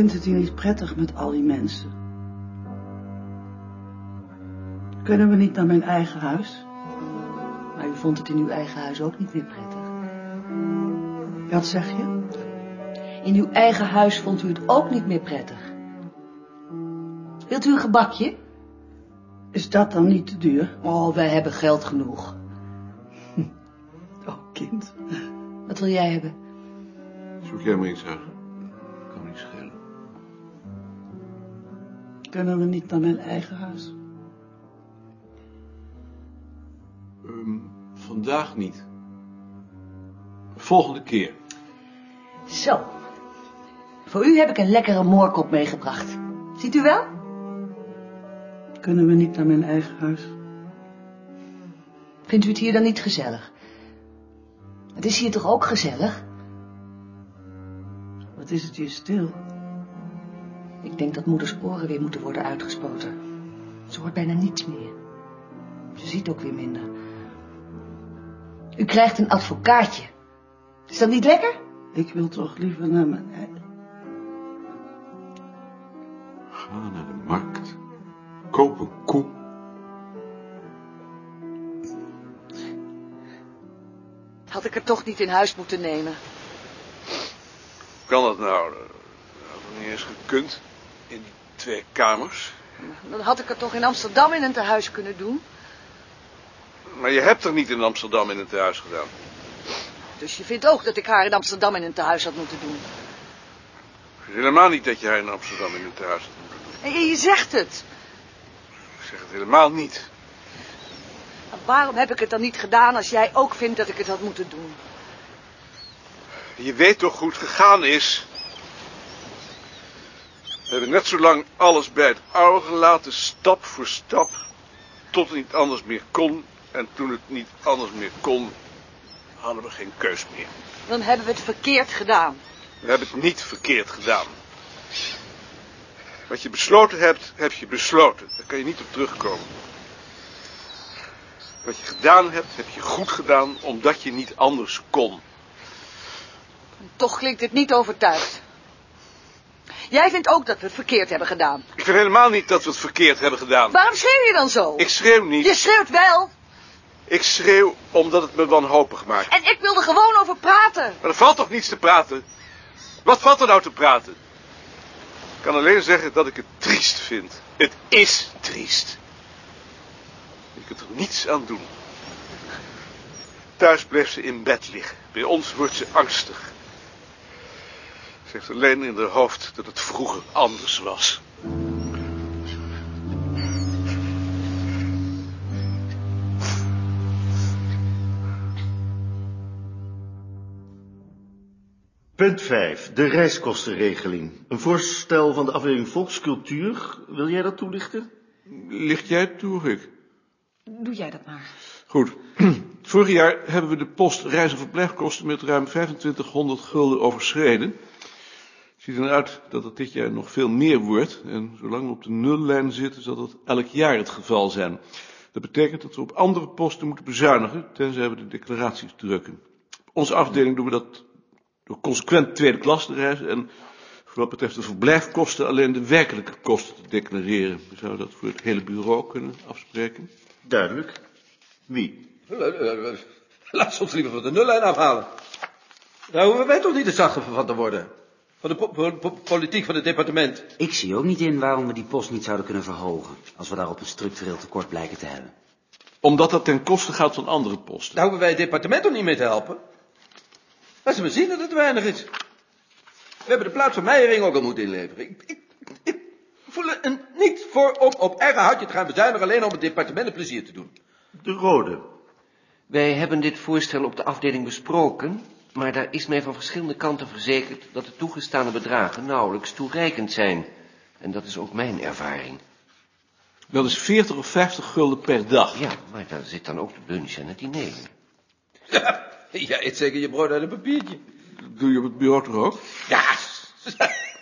Ik vind het hier niet prettig met al die mensen. Kunnen we niet naar mijn eigen huis? Maar u vond het in uw eigen huis ook niet meer prettig. Wat zeg je? In uw eigen huis vond u het ook niet meer prettig. Wilt u een gebakje? Is dat dan niet te duur? Oh, wij hebben geld genoeg. Oh, kind. Wat wil jij hebben? Zoek jij maar iets uit. Kunnen we niet naar mijn eigen huis? Ehm, vandaag niet. Volgende keer. Zo. Voor u heb ik een lekkere moorkop meegebracht. Ziet u wel? Kunnen we niet naar mijn eigen huis? Vindt u het hier dan niet gezellig? Het is hier toch ook gezellig? Wat is het hier stil? Ik denk dat moeders oren weer moeten worden uitgespoten. Ze hoort bijna niets meer. Ze ziet ook weer minder. U krijgt een advocaatje. Is dat niet lekker? Ik wil toch liever naar mijn eigen... Ga naar de markt. Koop een koe. Had ik het toch niet in huis moeten nemen. Kan dat nou? Dat had nog niet eens gekund. In die twee kamers. Dan had ik het toch in Amsterdam in een tehuis kunnen doen. Maar je hebt er niet in Amsterdam in het huis gedaan. Dus je vindt ook dat ik haar in Amsterdam in een tehuis had moeten doen. Het is helemaal niet dat je haar in Amsterdam in het huis had moeten doen. En je zegt het. Ik zeg het helemaal niet. Maar waarom heb ik het dan niet gedaan als jij ook vindt dat ik het had moeten doen? Je weet toch hoe het gegaan is? We hebben net zo lang alles bij het oude gelaten, stap voor stap, tot het niet anders meer kon. En toen het niet anders meer kon, hadden we geen keus meer. Dan hebben we het verkeerd gedaan. We hebben het niet verkeerd gedaan. Wat je besloten hebt, heb je besloten. Daar kan je niet op terugkomen. Wat je gedaan hebt, heb je goed gedaan, omdat je niet anders kon. En toch klinkt het niet overtuigd. Jij vindt ook dat we het verkeerd hebben gedaan. Ik vind helemaal niet dat we het verkeerd hebben gedaan. Waarom schreeuw je dan zo? Ik schreeuw niet. Je schreeuwt wel. Ik schreeuw omdat het me wanhopig maakt. En ik wilde gewoon over praten. Maar er valt toch niets te praten? Wat valt er nou te praten? Ik kan alleen zeggen dat ik het triest vind. Het is triest. Je kunt er niets aan doen. Thuis blijft ze in bed liggen. Bij ons wordt ze angstig. Ze heeft alleen in haar hoofd dat het vroeger anders was. Punt 5. De reiskostenregeling. Een voorstel van de afdeling Volkscultuur. Wil jij dat toelichten? Licht jij het toe, Rick? Doe jij dat maar. Goed. Vorig jaar hebben we de post reis- en verblijfkosten met ruim 2500 gulden overschreden. Het ziet eruit dat het dit jaar nog veel meer wordt. En zolang we op de nullijn zitten, zal dat elk jaar het geval zijn. Dat betekent dat we op andere posten moeten bezuinigen, tenzij we de declaraties drukken. Op onze afdeling doen we dat door consequent tweede klas te reizen en voor wat betreft de verblijfkosten alleen de werkelijke kosten te declareren. We zouden dat voor het hele bureau kunnen afspreken. Duidelijk. Wie? Laat ze ons liever van de nullijn afhalen. Daar hoeven wij toch niet de slachtoffer van te worden. Van de po- po- po- politiek van het departement. Ik zie ook niet in waarom we die post niet zouden kunnen verhogen, als we daarop een structureel tekort blijken te hebben. Omdat dat ten koste gaat van andere posten. Daar hoeven wij het departement toch niet mee te helpen. Laat ze maar zien dat het weinig is. We hebben de plaats van Meijering ook al moeten inleveren. Ik, ik, ik voel er niet voor om op eigen houtje te gaan bezuinigen... alleen om het departement een plezier te doen. De rode. Wij hebben dit voorstel op de afdeling besproken, maar daar is mij van verschillende kanten verzekerd dat de toegestane bedragen nauwelijks toereikend zijn. En dat is ook mijn ervaring. Dat is 40 of 50 gulden per dag. Ja, maar daar zit dan ook de lunch en het diner in. Ja, eet zeker je brood uit een papiertje. Doe je op het bureau toch ook? Ja,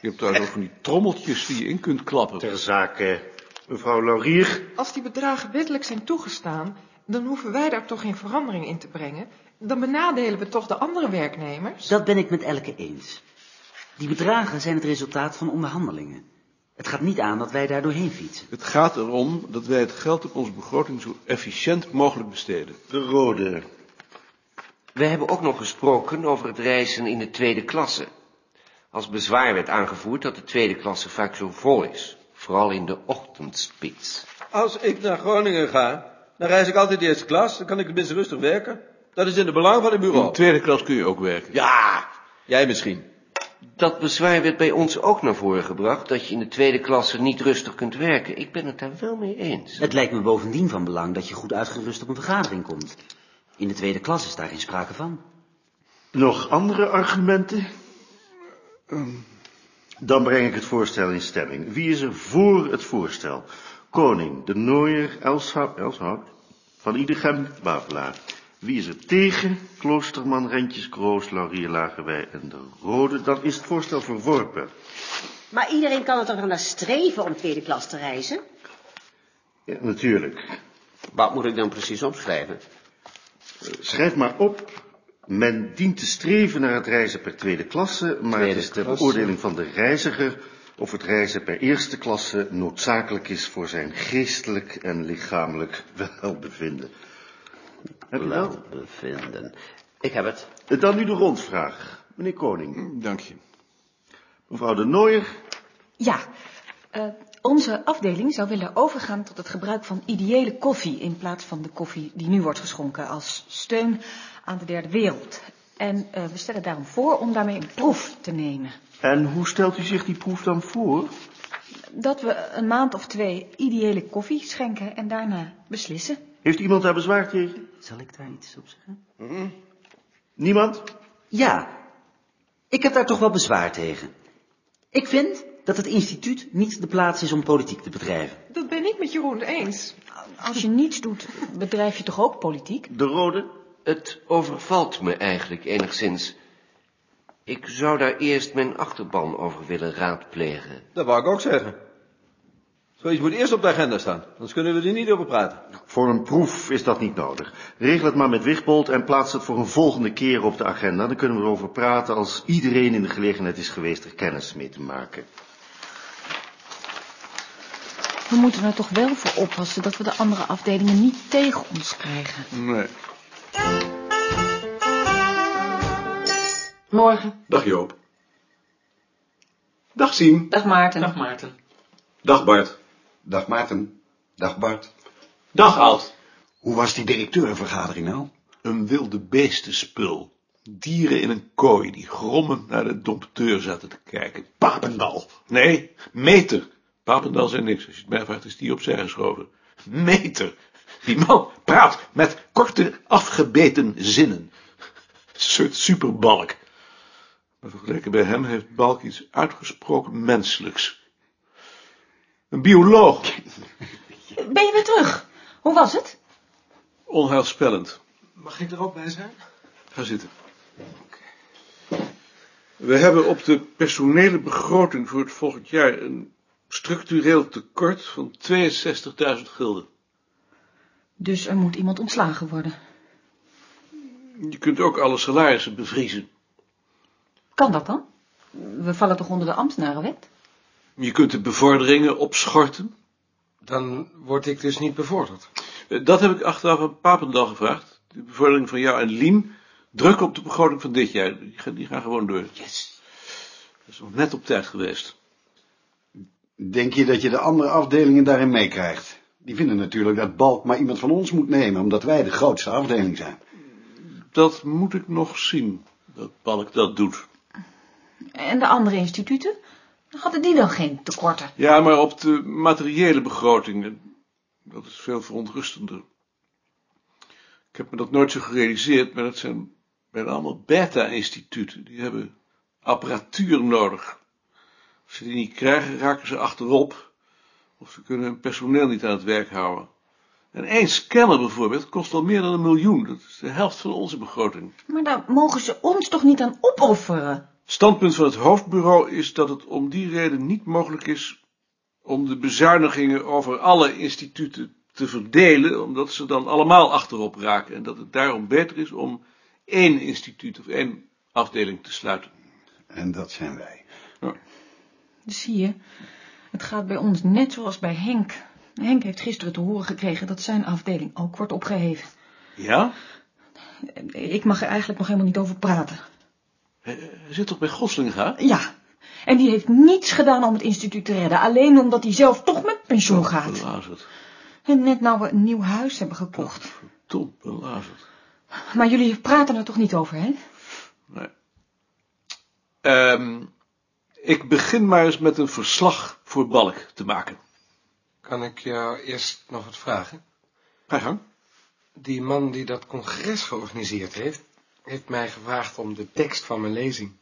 Je hebt trouwens ook van die trommeltjes die je in kunt klappen. Ter zake. Mevrouw Laurier. Als die bedragen wettelijk zijn toegestaan, dan hoeven wij daar toch geen verandering in te brengen. Dan benadelen we toch de andere werknemers. Dat ben ik met Elke eens. Die bedragen zijn het resultaat van onderhandelingen. Het gaat niet aan dat wij daar doorheen fietsen. Het gaat erom dat wij het geld op onze begroting zo efficiënt mogelijk besteden. De rode. We hebben ook nog gesproken over het reizen in de tweede klasse. Als bezwaar werd aangevoerd dat de tweede klasse vaak zo vol is. Vooral in de ochtendspits. Als ik naar Groningen ga, dan reis ik altijd eerste klas. Dan kan ik tenminste rustig werken. Dat is in het belang van het In bureau. de tweede klas kun je ook werken. Ja, jij misschien. Dat bezwaar werd bij ons ook naar voren gebracht, dat je in de tweede klasse niet rustig kunt werken. Ik ben het daar wel mee eens. Het lijkt me bovendien van belang dat je goed uitgerust op een vergadering komt. In de tweede klas is daar geen sprake van. Nog andere argumenten? Dan breng ik het voorstel in stemming. Wie is er voor het voorstel? Koning, de Nooier, Elshout, Elshout Van Idegem, Wapelaar. Wie is er tegen? Kloosterman, Rentjes, Kroos, Laurier, Lagerwij en de Rode. Dan is het voorstel verworpen. Maar iedereen kan er toch naar streven om tweede klas te reizen? Ja, natuurlijk. Wat moet ik dan precies opschrijven? Schrijf maar op. Men dient te streven naar het reizen per tweede klasse, maar Tweede het is ter klasse. beoordeling van de reiziger of het reizen per eerste klasse noodzakelijk is voor zijn geestelijk en lichamelijk welbevinden. Heb je dat? Welbevinden. Ik heb het. Dan nu de rondvraag. Meneer Koning. Dank je. Mevrouw de Nooier. Ja, eh, onze afdeling zou willen overgaan tot het gebruik van ideële koffie in plaats van de koffie die nu wordt geschonken als steun aan de derde wereld. En eh, we stellen daarom voor om daarmee een proef te nemen. En hoe stelt u zich die proef dan voor? Dat we een maand of twee ideële koffie schenken en daarna beslissen. Heeft iemand daar bezwaar tegen? Zal ik daar iets op zeggen? Niemand? Ja, ik heb daar toch wel bezwaar tegen. Ik vind dat het instituut niet de plaats is om politiek te bedrijven. Dat ben ik met Jeroen eens. Als je niets doet, bedrijf je toch ook politiek? De Rode? Het overvalt me eigenlijk enigszins. Ik zou daar eerst mijn achterban over willen raadplegen. Dat wou ik ook zeggen. Zoiets moet eerst op de agenda staan, anders kunnen we er niet over praten. Voor een proef is dat niet nodig. Regel het maar met Wigbold en plaats het voor een volgende keer op de agenda. Dan kunnen we erover praten als iedereen in de gelegenheid is geweest er kennis mee te maken. We moeten er toch wel voor oppassen dat we de andere afdelingen niet tegen ons krijgen. Nee. Morgen. Dag Joop. Dag Sien. Dag Maarten. Dag Maarten. Dag Bart. Dag Maarten. Dag Bart. Dag Alt. Hoe was die directeurvergadering nou? Een wilde beestenspul. Dieren in een kooi die grommend naar de dompteur zaten te kijken. Papendal. Nee, meter. Papendal zei niks. Als je het mij vraagt, is die opzij geschoven. Meter. Die man praat met korte, afgebeten zinnen. Een soort superbalk. Maar vergeleken bij hem heeft Balk iets uitgesproken menselijks. Een bioloog. Ben je weer terug? Hoe was het? Onheilspellend. Mag ik er ook bij zijn? Ga zitten. We hebben op de personele begroting voor het volgend jaar een structureel tekort van 62.000 gulden. Dus er moet iemand ontslagen worden. Je kunt ook alle salarissen bevriezen. Kan dat dan? We vallen toch onder de ambtenarenwet? Je kunt de bevorderingen opschorten. Dan word ik dus niet bevorderd. Eh, Dat heb ik achteraf aan Papendal gevraagd. De bevordering van jou en Lien. Druk op de begroting van dit jaar. Die gaan, die gaan gewoon door. Yes. Dat is nog net op tijd geweest. Denk je dat je de andere afdelingen daarin meekrijgt? Die vinden natuurlijk dat Balk maar iemand van ons moet nemen, omdat wij de grootste afdeling zijn. Dat moet ik nog zien, dat Balk dat doet. En de andere instituten? Hadden die dan geen tekorten? Ja, maar op de materiële begrotingen, dat is veel verontrustender. Ik heb me dat nooit zo gerealiseerd, maar dat zijn bijna allemaal beta-instituten. Die hebben apparatuur nodig. Als ze die niet krijgen, raken ze achterop. Of ze kunnen hun personeel niet aan het werk houden. En één scanner bijvoorbeeld kost al meer dan een miljoen. Dat is de helft van onze begroting. Maar daar mogen ze ons toch niet aan opofferen? Standpunt van het hoofdbureau is dat het om die reden niet mogelijk is om de bezuinigingen over alle instituten te verdelen, omdat ze dan allemaal achterop raken en dat het daarom beter is om één instituut of één afdeling te sluiten. En dat zijn wij. Dus zie je, het gaat bij ons net zoals bij Henk. Henk heeft gisteren te horen gekregen dat zijn afdeling ook wordt opgeheven. Ja? Ik mag er eigenlijk nog helemaal niet over praten. Hij zit toch bij Goslinga? Ja, en die heeft niets gedaan om het instituut te redden. Alleen omdat hij zelf toch met pensioen gaat. Belazerd. En net nou we een nieuw huis hebben gekocht. Tom belazerd. Maar jullie praten er toch niet over, hè? Nee. Ehm, ik begin maar eens met een verslag voor Balk te maken. Kan ik jou eerst nog wat vragen? Ga je gang. Die man die dat congres georganiseerd heeft, heeft mij gevraagd om de tekst van mijn lezing.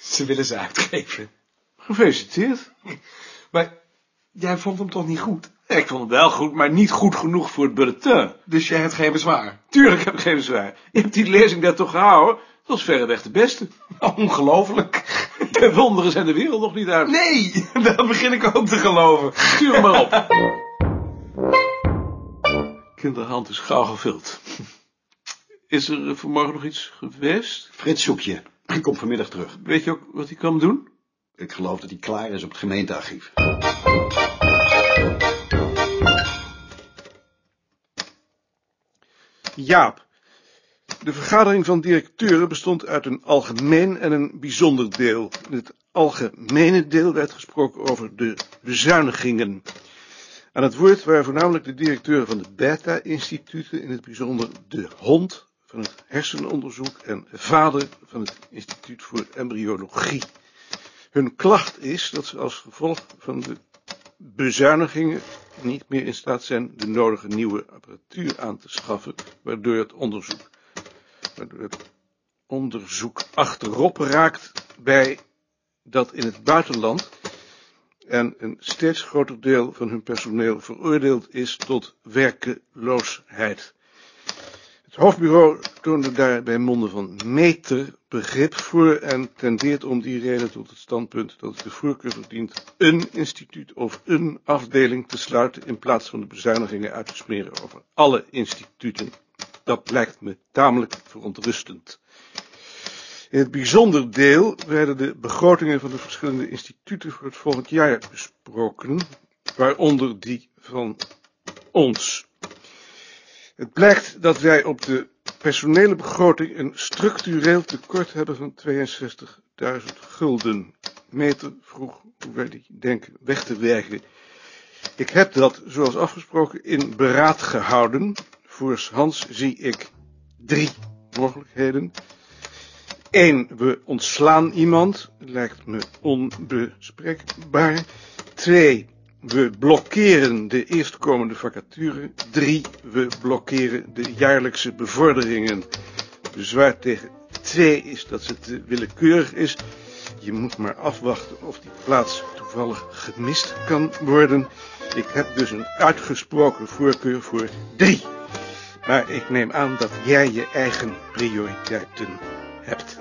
Ze willen ze uitgeven. Gefeliciteerd. Maar jij vond hem toch niet goed? Ik vond het wel goed, maar niet goed genoeg voor het bulletin. Dus jij hebt geen bezwaar? Tuurlijk heb ik geen bezwaar. Je hebt die lezing daar toch gehouden? Dat was verreweg de beste. Ongelooflijk. De wonderen zijn de wereld nog niet uit. Nee, dat begin ik ook te geloven. Stuur hem maar op. Kinderhand is gauw gevuld. Is er vanmorgen nog iets geweest? Frits zoek je. Hij komt vanmiddag terug. Weet je ook wat hij kan doen? Ik geloof dat hij klaar is op het gemeentearchief. Jaap. De vergadering van directeuren bestond uit een algemeen en een bijzonder deel. In het algemene deel werd gesproken over de bezuinigingen. Aan het woord waren voornamelijk de directeuren van de Beta-instituten, in het bijzonder de hond van het hersenonderzoek en vader van het instituut voor embryologie. Hun klacht is dat ze als gevolg van de bezuinigingen niet meer in staat zijn de nodige nieuwe apparatuur aan te schaffen, waardoor het onderzoek, het onderzoek achterop raakt bij dat in het buitenland en een steeds groter deel van hun personeel veroordeeld is tot werkeloosheid. Het hoofdbureau toonde daar bij monden van meter begrip voor en tendeert om die reden tot het standpunt dat het de voorkeur verdient een instituut of een afdeling te sluiten in plaats van de bezuinigingen uit te smeren over alle instituten. Dat lijkt me tamelijk verontrustend. In het bijzonder deel werden de begrotingen van de verschillende instituten voor het volgend jaar besproken, waaronder die van ons. Het blijkt dat wij op de personele begroting een structureel tekort hebben van 62.000 gulden. Meter vroeg hoe wij die denken weg te werken. Ik heb dat, zoals afgesproken, in beraad gehouden. Voor Hans zie ik drie mogelijkheden. Eén, we ontslaan iemand, lijkt me onbespreekbaar. Twee, we blokkeren de eerstkomende vacature. Drie, we blokkeren de jaarlijkse bevorderingen. Bezwaar tegen twee is dat ze te willekeurig is. Je moet maar afwachten of die plaats toevallig gemist kan worden. Ik heb dus een uitgesproken voorkeur voor drie. Maar ik neem aan dat jij je eigen prioriteiten hebt.